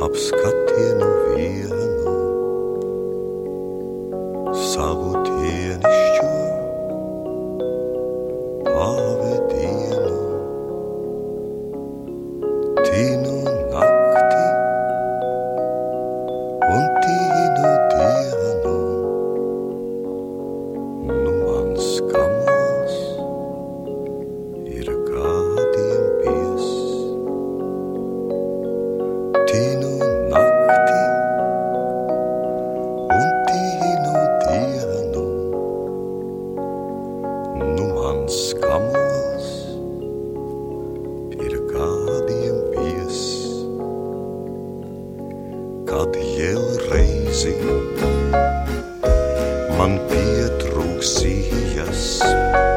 obscott hier nur wir. man pietrūks ijas.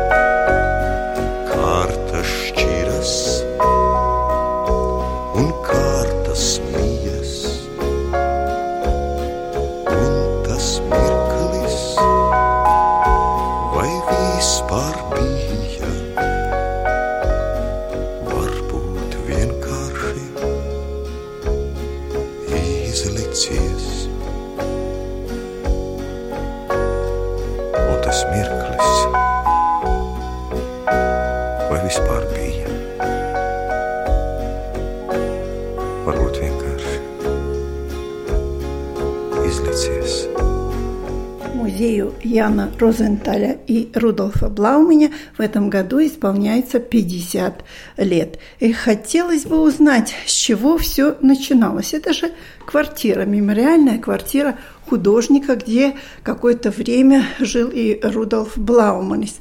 Розенталя и Рудольфа Блауменя в этом году исполняется 50 лет. И хотелось бы узнать, с чего все начиналось. Это же квартира, мемориальная квартира художника, где какое-то время жил и Рудольф Блауманис.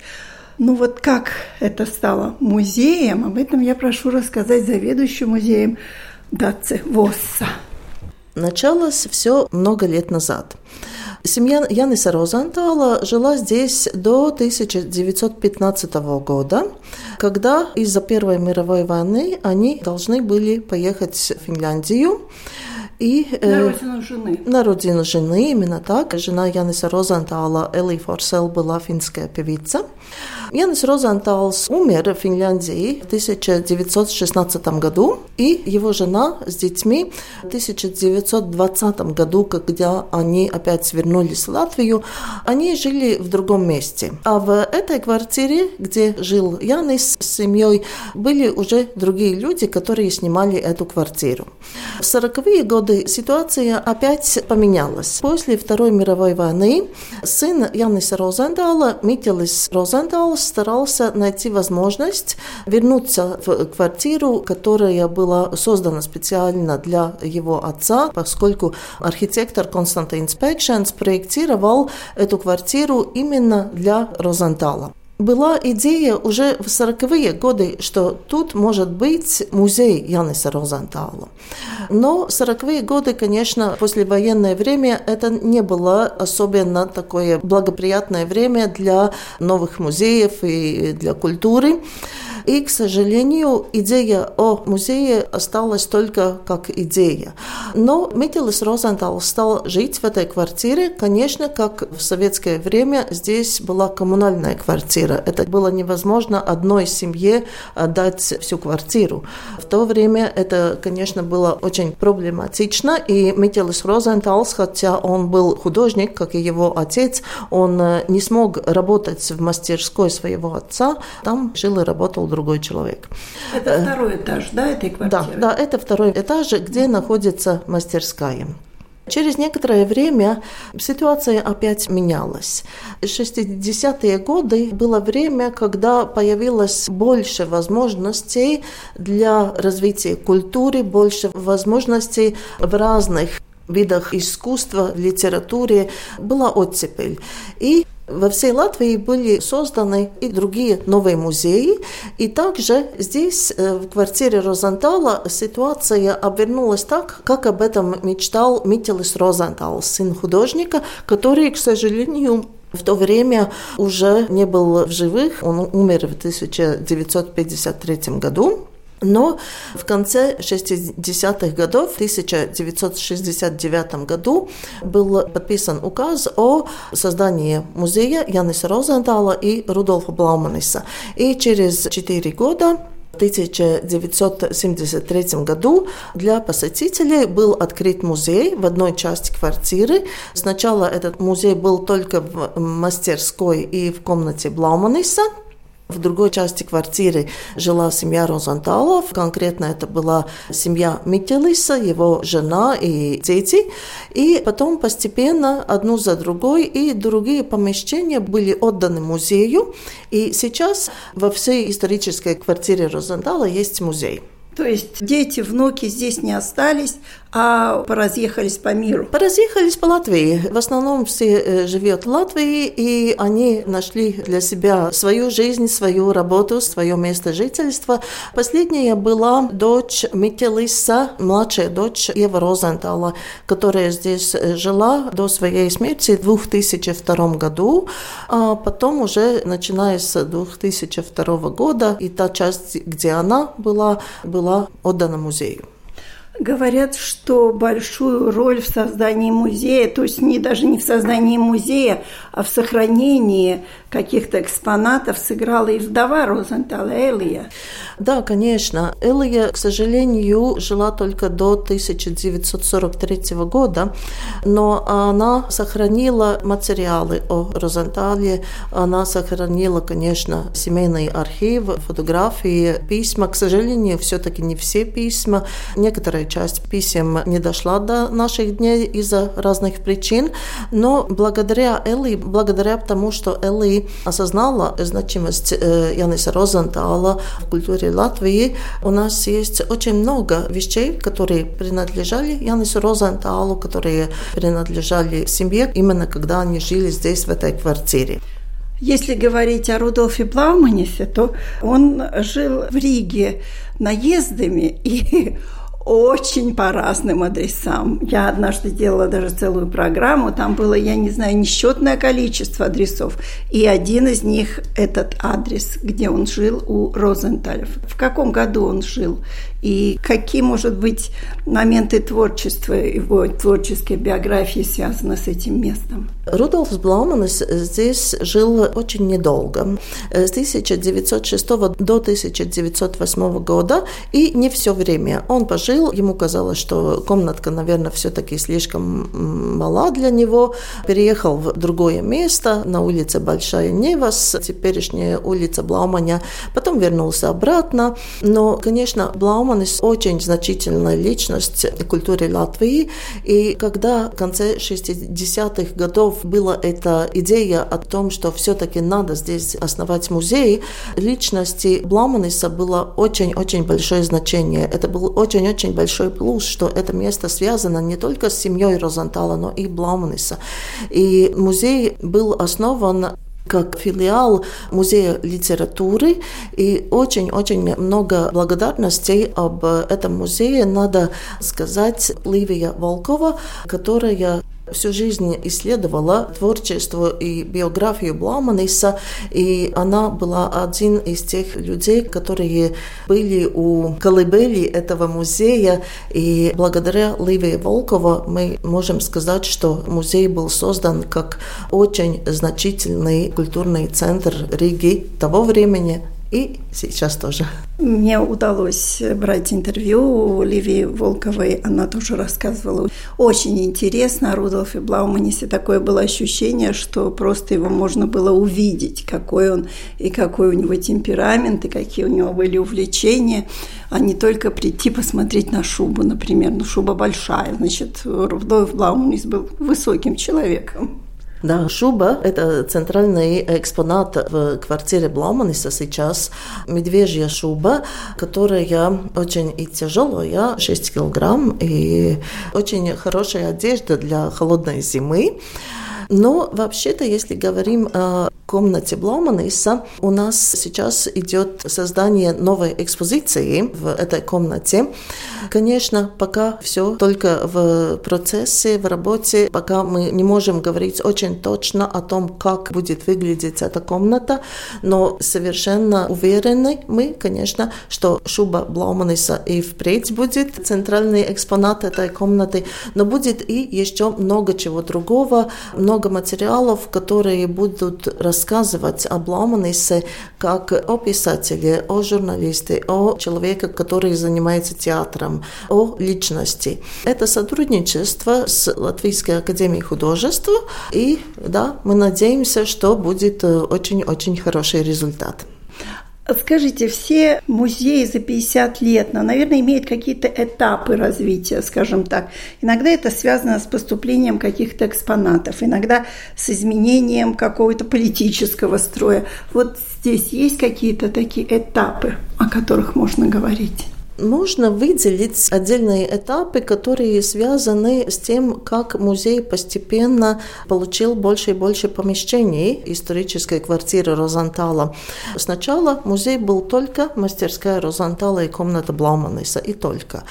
Ну вот как это стало музеем, об этом я прошу рассказать заведующую музеем Даце Восса. Началось все много лет назад. Семья Яниса Розентала жила здесь до 1915 года, когда из-за Первой мировой войны они должны были поехать в Финляндию. И, на э, родину жены. На родину жены, именно так. Жена Яниса Розентала, Элли Форсел, была финская певица. Янис Розенталс умер в Финляндии в 1916 году, и его жена с детьми в 1920 году, когда они опять вернулись в Латвию, они жили в другом месте. А в этой квартире, где жил Янис с семьей, были уже другие люди, которые снимали эту квартиру. В 40-е годы ситуация опять поменялась. После Второй мировой войны сын Яниса Розентала, Микелис Розенталс, старался найти возможность вернуться в квартиру, которая была создана специально для его отца, поскольку архитектор Константин Спекшенс проектировал эту квартиру именно для Розентала была идея уже в 40-е годы, что тут может быть музей Яниса Розентала. Но 40-е годы, конечно, послевоенное время, это не было особенно такое благоприятное время для новых музеев и для культуры. И, к сожалению, идея о музее осталась только как идея. Но Микелис Розентал стал жить в этой квартире. Конечно, как в советское время, здесь была коммунальная квартира. Это было невозможно одной семье отдать всю квартиру. В то время это, конечно, было очень проблематично. И Микелис Розенталс, хотя он был художник, как и его отец, он э, не смог работать в мастерской своего отца. Там жил и работал другой человек. Это второй этаж, да, этой квартиры? Да, да, это второй этаж, где находится мастерская. Через некоторое время ситуация опять менялась. 60-е годы было время, когда появилось больше возможностей для развития культуры, больше возможностей в разных видах искусства, в литературе была оттепель. И во всей Латвии были созданы и другие новые музеи. И также здесь, э, в квартире Розентала, ситуация обернулась так, как об этом мечтал Митилис Розентал, сын художника, который, к сожалению, в то время уже не был в живых. Он умер в 1953 году. Но в конце 60-х годов, в 1969 году, был подписан указ о создании музея Яниса Розентала и Рудольфа Блауманиса. И через четыре года в 1973 году для посетителей был открыт музей в одной части квартиры. Сначала этот музей был только в мастерской и в комнате Блауманиса, в другой части квартиры жила семья Розанталов. Конкретно это была семья Микелиса, его жена и дети. И потом постепенно одну за другой и другие помещения были отданы музею. И сейчас во всей исторической квартире Розантала есть музей. То есть дети, внуки здесь не остались, а поразъехались по миру? Поразъехались по Латвии. В основном все э, живет в Латвии, и они нашли для себя свою жизнь, свою работу, свое место жительства. Последняя была дочь Микелиса, младшая дочь Ева Розентала, которая здесь э, жила до своей смерти в 2002 году, а потом уже начиная с 2002 года, и та часть, где она была, была отдана музею. Говорят, что большую роль в создании музея, то есть не даже не в создании музея, а в сохранении каких-то экспонатов сыграла и вдова Розентала Элия. Да, конечно. Элия, к сожалению, жила только до 1943 года, но она сохранила материалы о Розентале, она сохранила, конечно, семейный архив, фотографии, письма. К сожалению, все-таки не все письма. Некоторая часть писем не дошла до наших дней из-за разных причин, но благодаря Элли, благодаря тому, что Элли осознала значимость э, Яниса Розентала в культуре Латвии, у нас есть очень много вещей, которые принадлежали Янису Розенталу, которые принадлежали семье, именно когда они жили здесь, в этой квартире. Если говорить о Рудольфе Блауманисе, то он жил в Риге наездами, и очень по разным адресам. Я однажды делала даже целую программу, там было, я не знаю, несчетное количество адресов. И один из них этот адрес, где он жил у Розенталев. В каком году он жил и какие, может быть, моменты творчества, его творческой биографии связаны с этим местом? Рудольф Блауманс здесь жил очень недолго, с 1906 до 1908 года, и не все время. Он пожил, ему казалось, что комнатка, наверное, все-таки слишком мала для него, переехал в другое место на улице Большая Невас, теперешняя улица Блауманя, потом вернулся обратно, но, конечно, Блауман Романис очень значительная личность в культуре Латвии. И когда в конце 60-х годов была эта идея о том, что все-таки надо здесь основать музей, личности Бламаниса было очень-очень большое значение. Это был очень-очень большой плюс, что это место связано не только с семьей Розентала, но и Бламаниса. И музей был основан как филиал Музея литературы. И очень-очень много благодарностей об этом музее надо сказать Ливия Волкова, которая всю жизнь исследовала творчество и биографию Блауманиса, и она была один из тех людей, которые были у колыбели этого музея, и благодаря Ливии Волкова мы можем сказать, что музей был создан как очень значительный культурный центр Риги того времени и сейчас тоже. Мне удалось брать интервью у Ливии Волковой. Она тоже рассказывала. Очень интересно о Рудolфе Блауманисе. Такое было ощущение, что просто его можно было увидеть, какой он и какой у него темперамент, и какие у него были увлечения, а не только прийти посмотреть на шубу, например. Ну, шуба большая, значит, Рудольф Блауманис был высоким человеком. Да, шуба – это центральный экспонат в квартире Блауманиса сейчас. Медвежья шуба, которая очень и тяжелая, 6 килограмм, и очень хорошая одежда для холодной зимы. Но вообще-то, если говорим о комнате Блауманиса, у нас сейчас идет создание новой экспозиции в этой комнате. Конечно, пока все только в процессе, в работе, пока мы не можем говорить очень точно о том, как будет выглядеть эта комната, но совершенно уверены мы, конечно, что шуба Блауманиса и впредь будет центральный экспонат этой комнаты, но будет и еще много чего другого, много материалов, которые будут рассказывать о Блауманисе как о писателе, о журналисте, о человеке, который занимается театром, о личности. Это сотрудничество с Латвийской академией художеств, и да, мы надеемся, что будет э, очень-очень хороший результат. Скажите, все музеи за 50 лет, ну, наверное, имеют какие-то этапы развития, скажем так. Иногда это связано с поступлением каких-то экспонатов, иногда с изменением какого-то политического строя. Вот здесь есть какие-то такие этапы, о которых можно говорить? Можно выделить отдельные этапы, которые связаны с тем, как музей постепенно получил больше и больше помещений исторической квартиры Розантала. Сначала музей был только мастерская Розантала и комната Блауманиса, и только.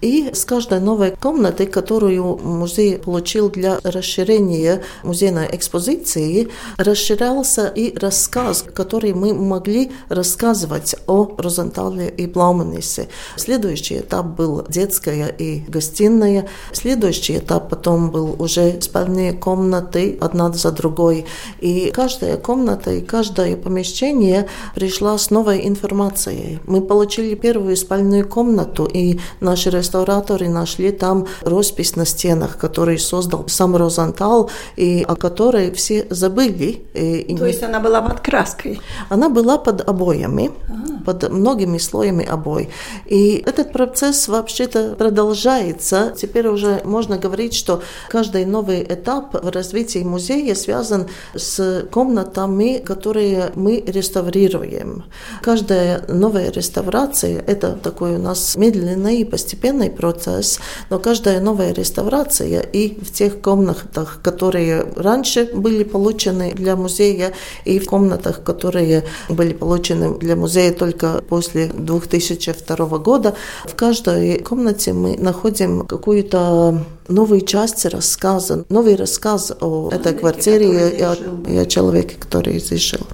И с каждой новой комнатой, которую музей получил для расширения музейной экспозиции, расширялся и рассказ, который мы могли рассказывать о Розантале и Блауманисе. Следующий этап был детская и гостиная. Следующий этап потом был уже спальные комнаты, одна за другой. И каждая комната и каждое помещение пришла с новой информацией. Мы получили первую спальную комнату, и наши реставраторы нашли там роспись на стенах, который создал сам Розантал, и о которой все забыли. И То есть она была под краской? Она была под обоями, а. под многими слоями обои. И и этот процесс вообще-то продолжается. Теперь уже можно говорить, что каждый новый этап в развитии музея связан с комнатами, которые мы реставрируем. Каждая новая реставрация – это такой у нас медленный и постепенный процесс, но каждая новая реставрация и в тех комнатах, которые раньше были получены для музея, и в комнатах, которые были получены для музея только после 2002 года, года в каждой комнате мы находим какую-то новую часть рассказа, новый рассказ о этой квартире и о, и о человеке, который здесь жил.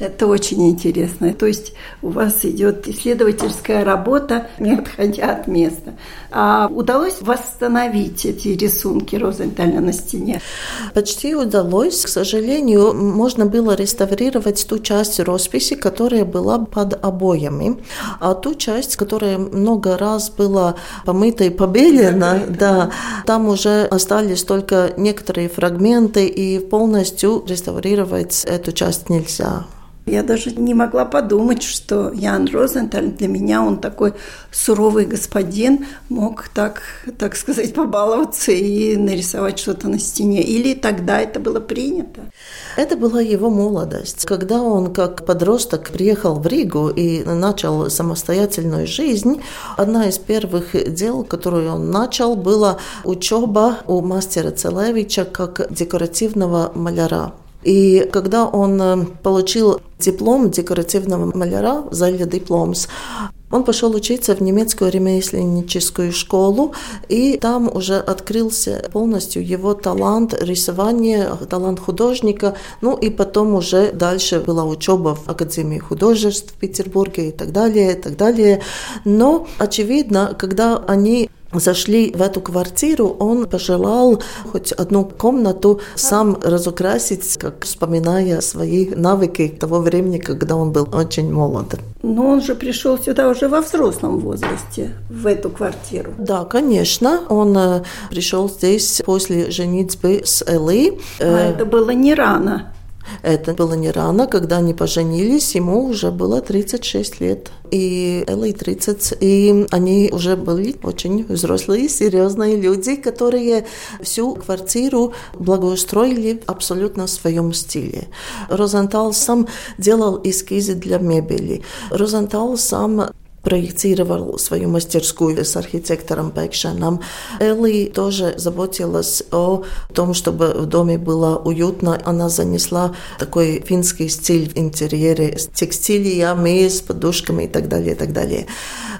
Это очень интересно. То есть у вас идет исследовательская работа, не отходя от места. А удалось восстановить эти рисунки Розенталя на стене? Почти удалось. К сожалению, можно было реставрировать ту часть росписи, которая была под обоями. А ту часть, которая много раз была помыта и побелена, да, там уже остались только некоторые фрагменты, и полностью реставрировать эту часть нельзя. Я даже не могла подумать, что Ян Розенталь для меня, он такой суровый господин, мог так, так сказать, побаловаться и нарисовать что-то на стене. Или тогда это было принято? Это была его молодость. Когда он как подросток приехал в Ригу и начал самостоятельную жизнь, одна из первых дел, которую он начал, была учеба у мастера Целевича как декоративного маляра. И когда он э, получил диплом декоративного маляра, Залья дипломс, он пошел учиться в немецкую ремесленническую школу, и там уже открылся полностью его талант рисования, талант художника. Ну и потом уже дальше была учеба в Академии художеств в Петербурге и так далее, и так далее. Но, очевидно, когда они зашли в эту квартиру, он пожелал хоть одну комнату сам разукрасить, как вспоминая свои навыки того времени, когда он был очень молод. Но он же пришел сюда уже во взрослом возрасте, в эту квартиру. Да, конечно. Он э, пришел здесь после женитьбы с Элли. А это было не рано. Это было не рано, когда они поженились, ему уже было 36 лет. И Элли 30, и они уже были очень взрослые, серьезные люди, которые всю квартиру благоустроили абсолютно в своем стиле. Розентал сам делал эскизы для мебели. Розентал сам проектировал свою мастерскую с архитектором Бекшаном. Элли тоже заботилась о том, чтобы в доме было уютно. Она занесла такой финский стиль в интерьере с текстилиями, с подушками и так далее, и так далее.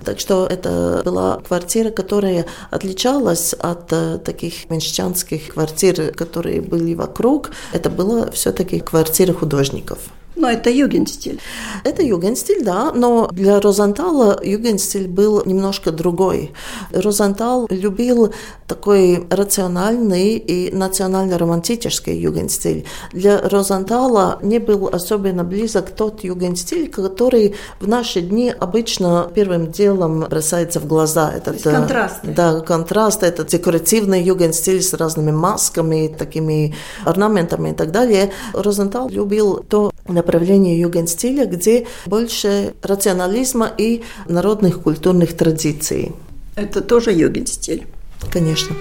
Так что это была квартира, которая отличалась от э, таких меньшчанских квартир, которые были вокруг. Это была все-таки квартира художников. Но это югенстиль. Это югенстиль, да, но для Розентала югенстиль был немножко другой. Розентал любил такой рациональный и национально-романтический югенстиль. Для Розентала не был особенно близок тот югенстиль, который в наши дни обычно первым делом бросается в глаза. Этот, контраст. Да, контраст, этот декоративный югенстиль с разными масками, такими орнаментами и так далее. Розентал любил то направление югенстиля, где больше рационализма и народных культурных традиций. Это тоже югенстиль? Конечно.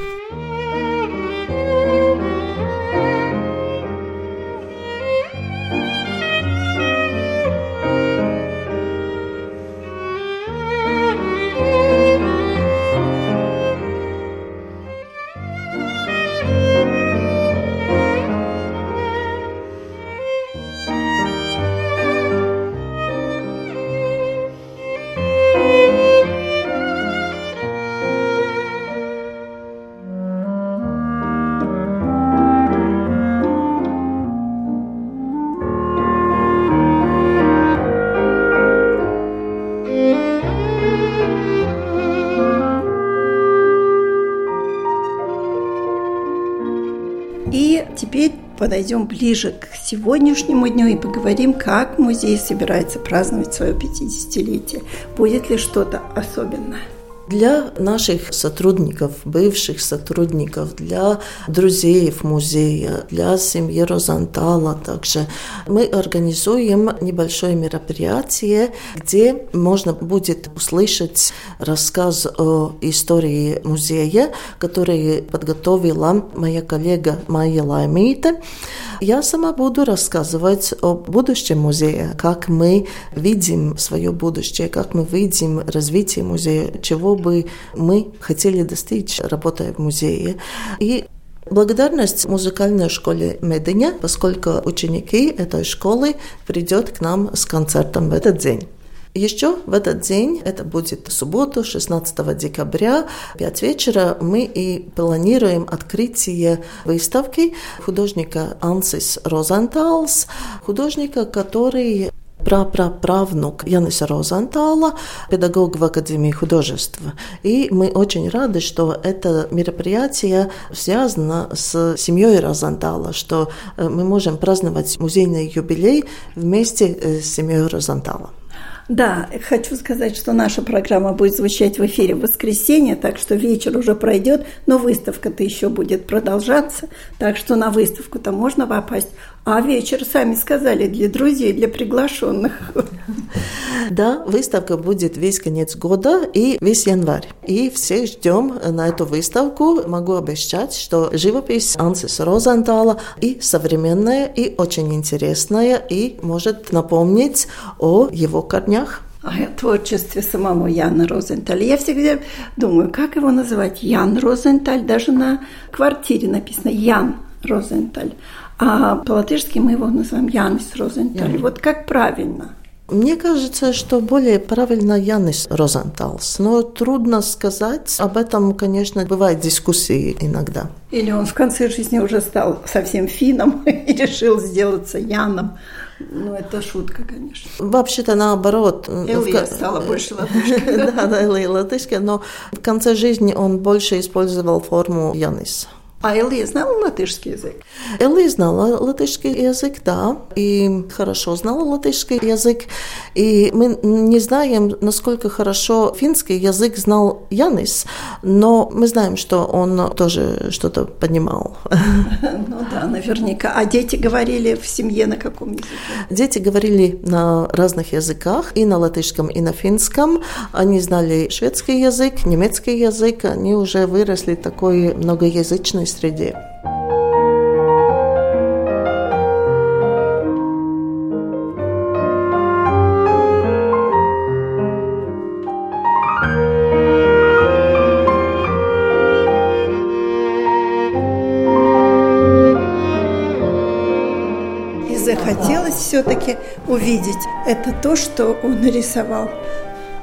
Подойдем ближе к сегодняшнему дню и поговорим, как музей собирается праздновать свое 50-летие. Будет ли что-то особенное? Для наших сотрудников, бывших сотрудников, для друзей музея, для семьи Розантала также мы организуем небольшое мероприятие, где можно будет услышать рассказ о истории музея, который подготовила моя коллега Майя Лаймита. Я сама буду рассказывать о будущем музея, как мы видим свое будущее, как мы видим развитие музея, чего бы мы хотели достичь, работая в музее. И Благодарность музыкальной школе Медыня, поскольку ученики этой школы придет к нам с концертом в этот день. Еще в этот день, это будет субботу, 16 декабря, 5 вечера, мы и планируем открытие выставки художника Ансис Розенталс, художника, который прапраправнук Яниса Розентала, педагог в Академии художеств. И мы очень рады, что это мероприятие связано с семьей Розентала, что э, мы можем праздновать музейный юбилей вместе э, с семьей Розентала. Да, хочу сказать, что наша программа будет звучать в эфире в воскресенье, так что вечер уже пройдет, но выставка-то еще будет продолжаться, так что на выставку-то можно попасть. А вечер, сами сказали, для друзей, для приглашенных. Да, выставка будет весь конец года и весь январь. И все ждем на эту выставку. Могу обещать, что живопись Ансис Розентала и современная, и очень интересная, и может напомнить о его корнях. О творчестве самого Яна Розенталя. Я всегда думаю, как его называть? Ян Розенталь. Даже на квартире написано Ян Розенталь. А по-латышски мы его называем Янис Розенталь. Ян. Вот как правильно? Мне кажется, что более правильно Янис Розенталс, но трудно сказать. Об этом, конечно, бывают дискуссии иногда. Или он в конце жизни уже стал совсем финном и решил сделаться Яном. Ну, это шутка, конечно. Вообще-то наоборот. Элия стала больше латышкой. Да, да, Элия латышка, но в конце жизни он больше использовал форму Янис. А Элли знала латышский язык? Элли знала латышский язык, да, и хорошо знала латышский язык. И мы не знаем, насколько хорошо финский язык знал Янис, но мы знаем, что он тоже что-то понимал. Ну да, наверняка. А дети говорили в семье на каком языке? Дети говорили на разных языках, и на латышском, и на финском. Они знали шведский язык, немецкий язык. Они уже выросли такой многоязычной среде. Захотелось все-таки увидеть это то, что он нарисовал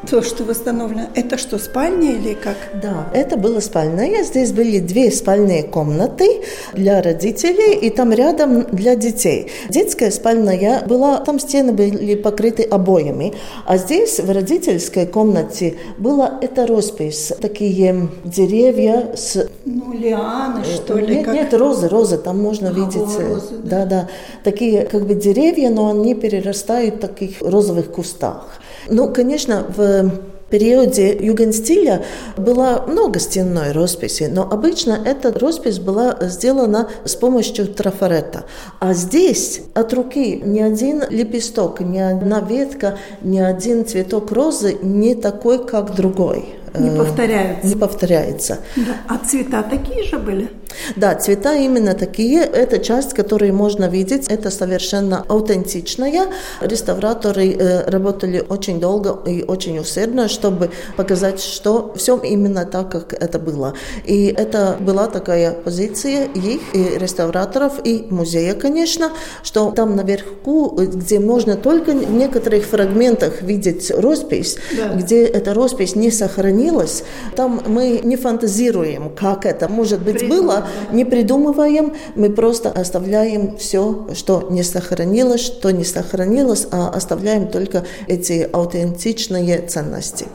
то, что восстановлено, это что, спальня или как? Да, это была спальня. Здесь были две спальные комнаты для родителей и там рядом для детей. Детская спальня была, там стены были покрыты обоями, а здесь в родительской комнате была эта роспись, такие деревья с... Ну, лианы, что ли? Нет, как? нет, розы, розы, там можно А, видеть. э, розы, да. да, да. Такие как бы деревья, но они перерастают в таких розовых кустах. Ну, конечно, в периоде югенстиля было много стенной росписи, но обычно эта роспись была сделана с помощью трафарета. А здесь от руки ни один лепесток, ни одна ветка, ни один цветок розы не такой, как другой. Не Э, повторяются. Не повторяется. Да. А цвета такие же были? Да, цвета именно такие. Это часть, которую можно видеть. Это совершенно аутентичная. Реставраторы э, работали очень долго и очень усердно, чтобы показать, что все именно так, как это было. И это была такая позиция их, и реставраторов, и музея, конечно, что там наверху, где можно только в некоторых фрагментах видеть роспись, Да. где эта роспись не сохранилась, там мы не фантазируем, как это может быть было, не придумываем, мы просто оставляем все, что не сохранилось, что не сохранилось, а оставляем только эти аутентичные ценности.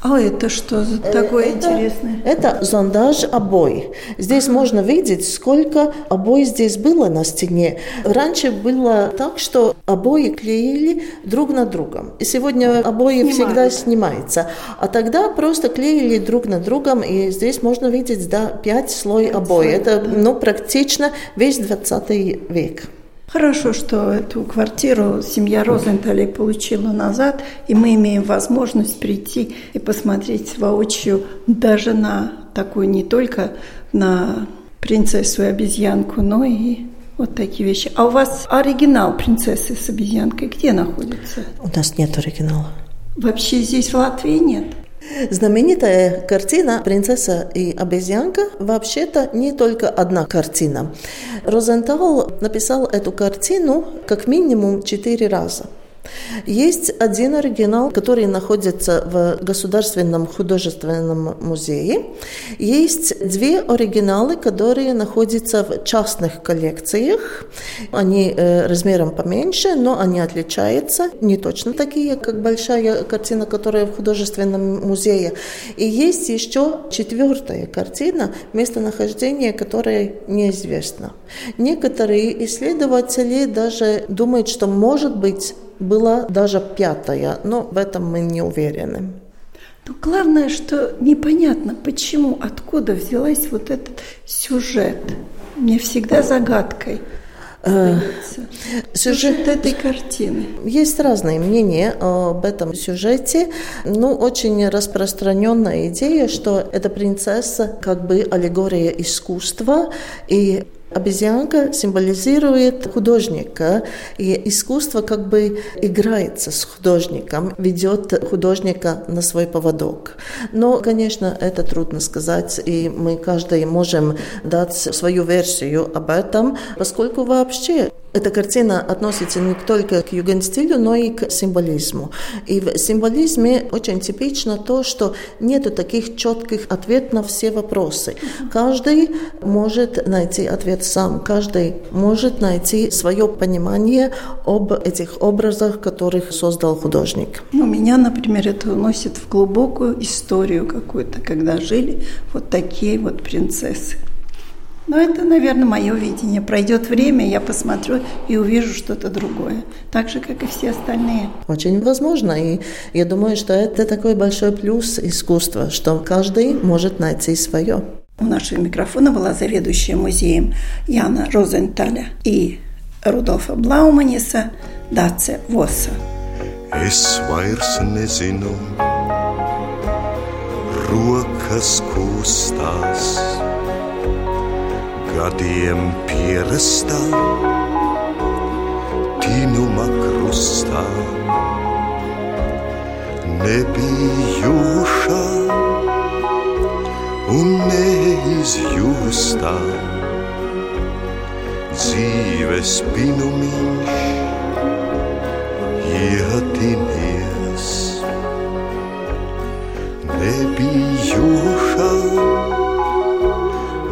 А это что за такое Э, это, интересное? Это зондаж обои. Здесь можно видеть, сколько обои здесь было на стене. Раньше было так, что обои клеили друг на другом. И сегодня обои Снимают. всегда снимаются. А тогда просто клеили друг на другом, и здесь можно видеть, да, пять слой обои. Это, ну, практично весь 20 век. Хорошо, что эту квартиру семья Розенталей получила назад, и мы имеем возможность прийти и посмотреть воочию даже на такую не только на принцессу и обезьянку, но и вот такие вещи. А у вас оригинал принцессы с обезьянкой где находится? У нас нет оригинала. Вообще здесь в Латвии нет. Знаменитая картина «Принцесса и обезьянка» вообще-то не только одна картина. Розентал написал эту картину как минимум четыре раза. Есть один оригинал, который находится в Государственном художественном музее. Есть две оригиналы, которые находятся в частных коллекциях. Они э, размером поменьше, но они отличаются. Не точно такие, как большая картина, которая в художественном музее. И есть еще четвертая картина, местонахождение которое неизвестно. Некоторые исследователи даже думают, что может быть была даже пятая, но в этом мы не уверены. Но главное, что непонятно, почему, откуда взялась вот этот сюжет. Мне всегда загадкой остается. сюжет- Сюжет этой картины. Есть разные мнения об этом сюжете. Ну, очень распространенная идея, что эта принцесса как бы аллегория искусства, и Обезьянка символизирует художника, и искусство как бы играется с художником, ведет художника на свой поводок. Но, конечно, это трудно сказать, и мы каждый можем дать свою версию об этом, поскольку вообще эта картина относится не только к югенстилю, но и к символизму. И в символизме очень типично то, что нет таких четких ответов на все вопросы. Каждый может найти ответ это сам. Каждый может найти свое понимание об этих образах, которых создал художник. У меня, например, это уносит в глубокую историю какую-то, когда жили вот такие вот принцессы. Но это, наверное, мое видение. Пройдет время, я посмотрю и увижу что-то другое. Так же, как и все остальные. Очень возможно. И я думаю, что это такой большой плюс искусства, что каждый может найти свое. У нашего микрофона была заведующая музеем Яна Розенталя и Rudolfa Blaumaņisa Dace Vosa. Es vairs nezinu, rokas kustās, gadiem pierastā, tinuma krustā, nebijušā neizjūstā dzīves pinumiņš ietinies. Nebijušā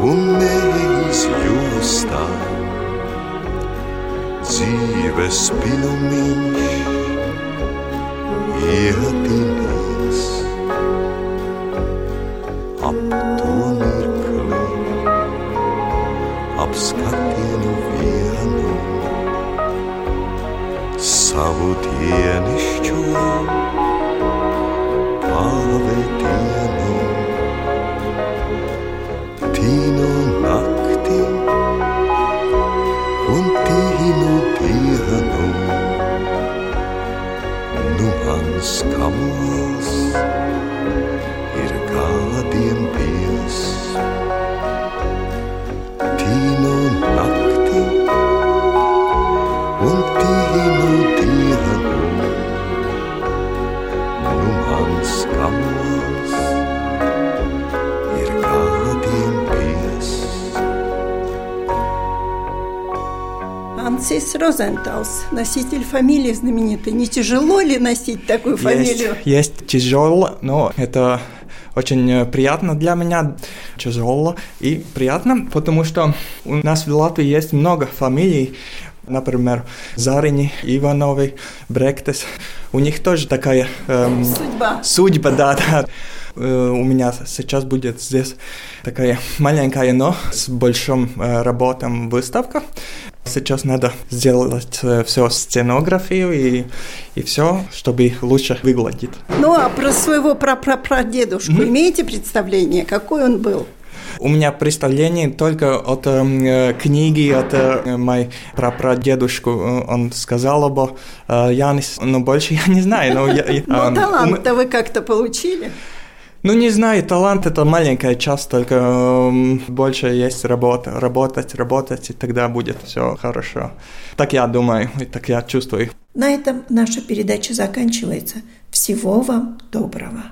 un neizjūstā dzīves pinumiņš ietinies. sabut je nešťuvam. Розенталс, носитель фамилии знаменитой. Не тяжело ли носить такую фамилию? Есть, есть тяжело, но это очень приятно для меня, тяжело и приятно, потому что у нас в Латвии есть много фамилий, например, Зарини, Ивановы, Бректес. У них тоже такая эм, Судьба. судьба, да, да. Э, У меня сейчас будет здесь такая маленькая, но с большим э, работом выставка. Сейчас надо сделать все сценографию и, и все, чтобы лучше выглядеть. Ну, а про своего прапрапрадедушку имеете представление, какой он был? У меня представление только от э, книги, от э, моей прапрадедушку. Э, Он сказал об э, Янис, но больше я не знаю. Но я, я, Ну, эм, талант-то вы как-то получили? Ну, не знаю, талант это маленькая часть, только эм, больше есть работа. Работать, работать, и тогда будет все хорошо. Так я думаю, и так я чувствую. На этом наша передача заканчивается. Всего вам доброго.